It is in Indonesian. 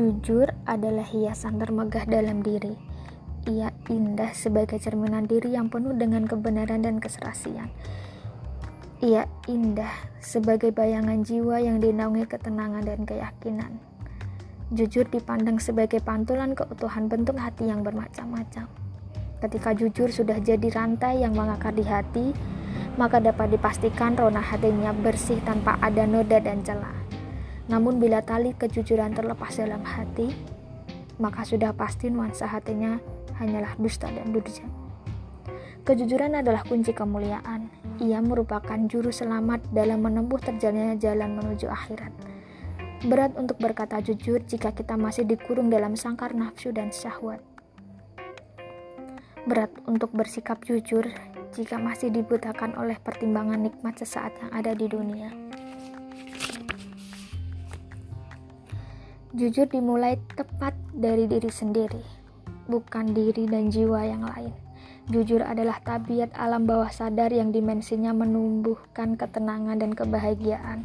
Jujur adalah hiasan termegah dalam diri. Ia indah sebagai cerminan diri yang penuh dengan kebenaran dan keserasian. Ia indah sebagai bayangan jiwa yang dinaungi ketenangan dan keyakinan. Jujur dipandang sebagai pantulan keutuhan bentuk hati yang bermacam-macam. Ketika jujur sudah jadi rantai yang mengakar di hati, maka dapat dipastikan rona hatinya bersih tanpa ada noda dan celah. Namun bila tali kejujuran terlepas dalam hati, maka sudah pasti nuansa hatinya hanyalah dusta dan durja. Kejujuran adalah kunci kemuliaan. Ia merupakan juru selamat dalam menempuh terjalannya jalan menuju akhirat. Berat untuk berkata jujur jika kita masih dikurung dalam sangkar nafsu dan syahwat. Berat untuk bersikap jujur jika masih dibutakan oleh pertimbangan nikmat sesaat yang ada di dunia. Jujur dimulai tepat dari diri sendiri, bukan diri dan jiwa yang lain. Jujur adalah tabiat alam bawah sadar yang dimensinya menumbuhkan ketenangan dan kebahagiaan.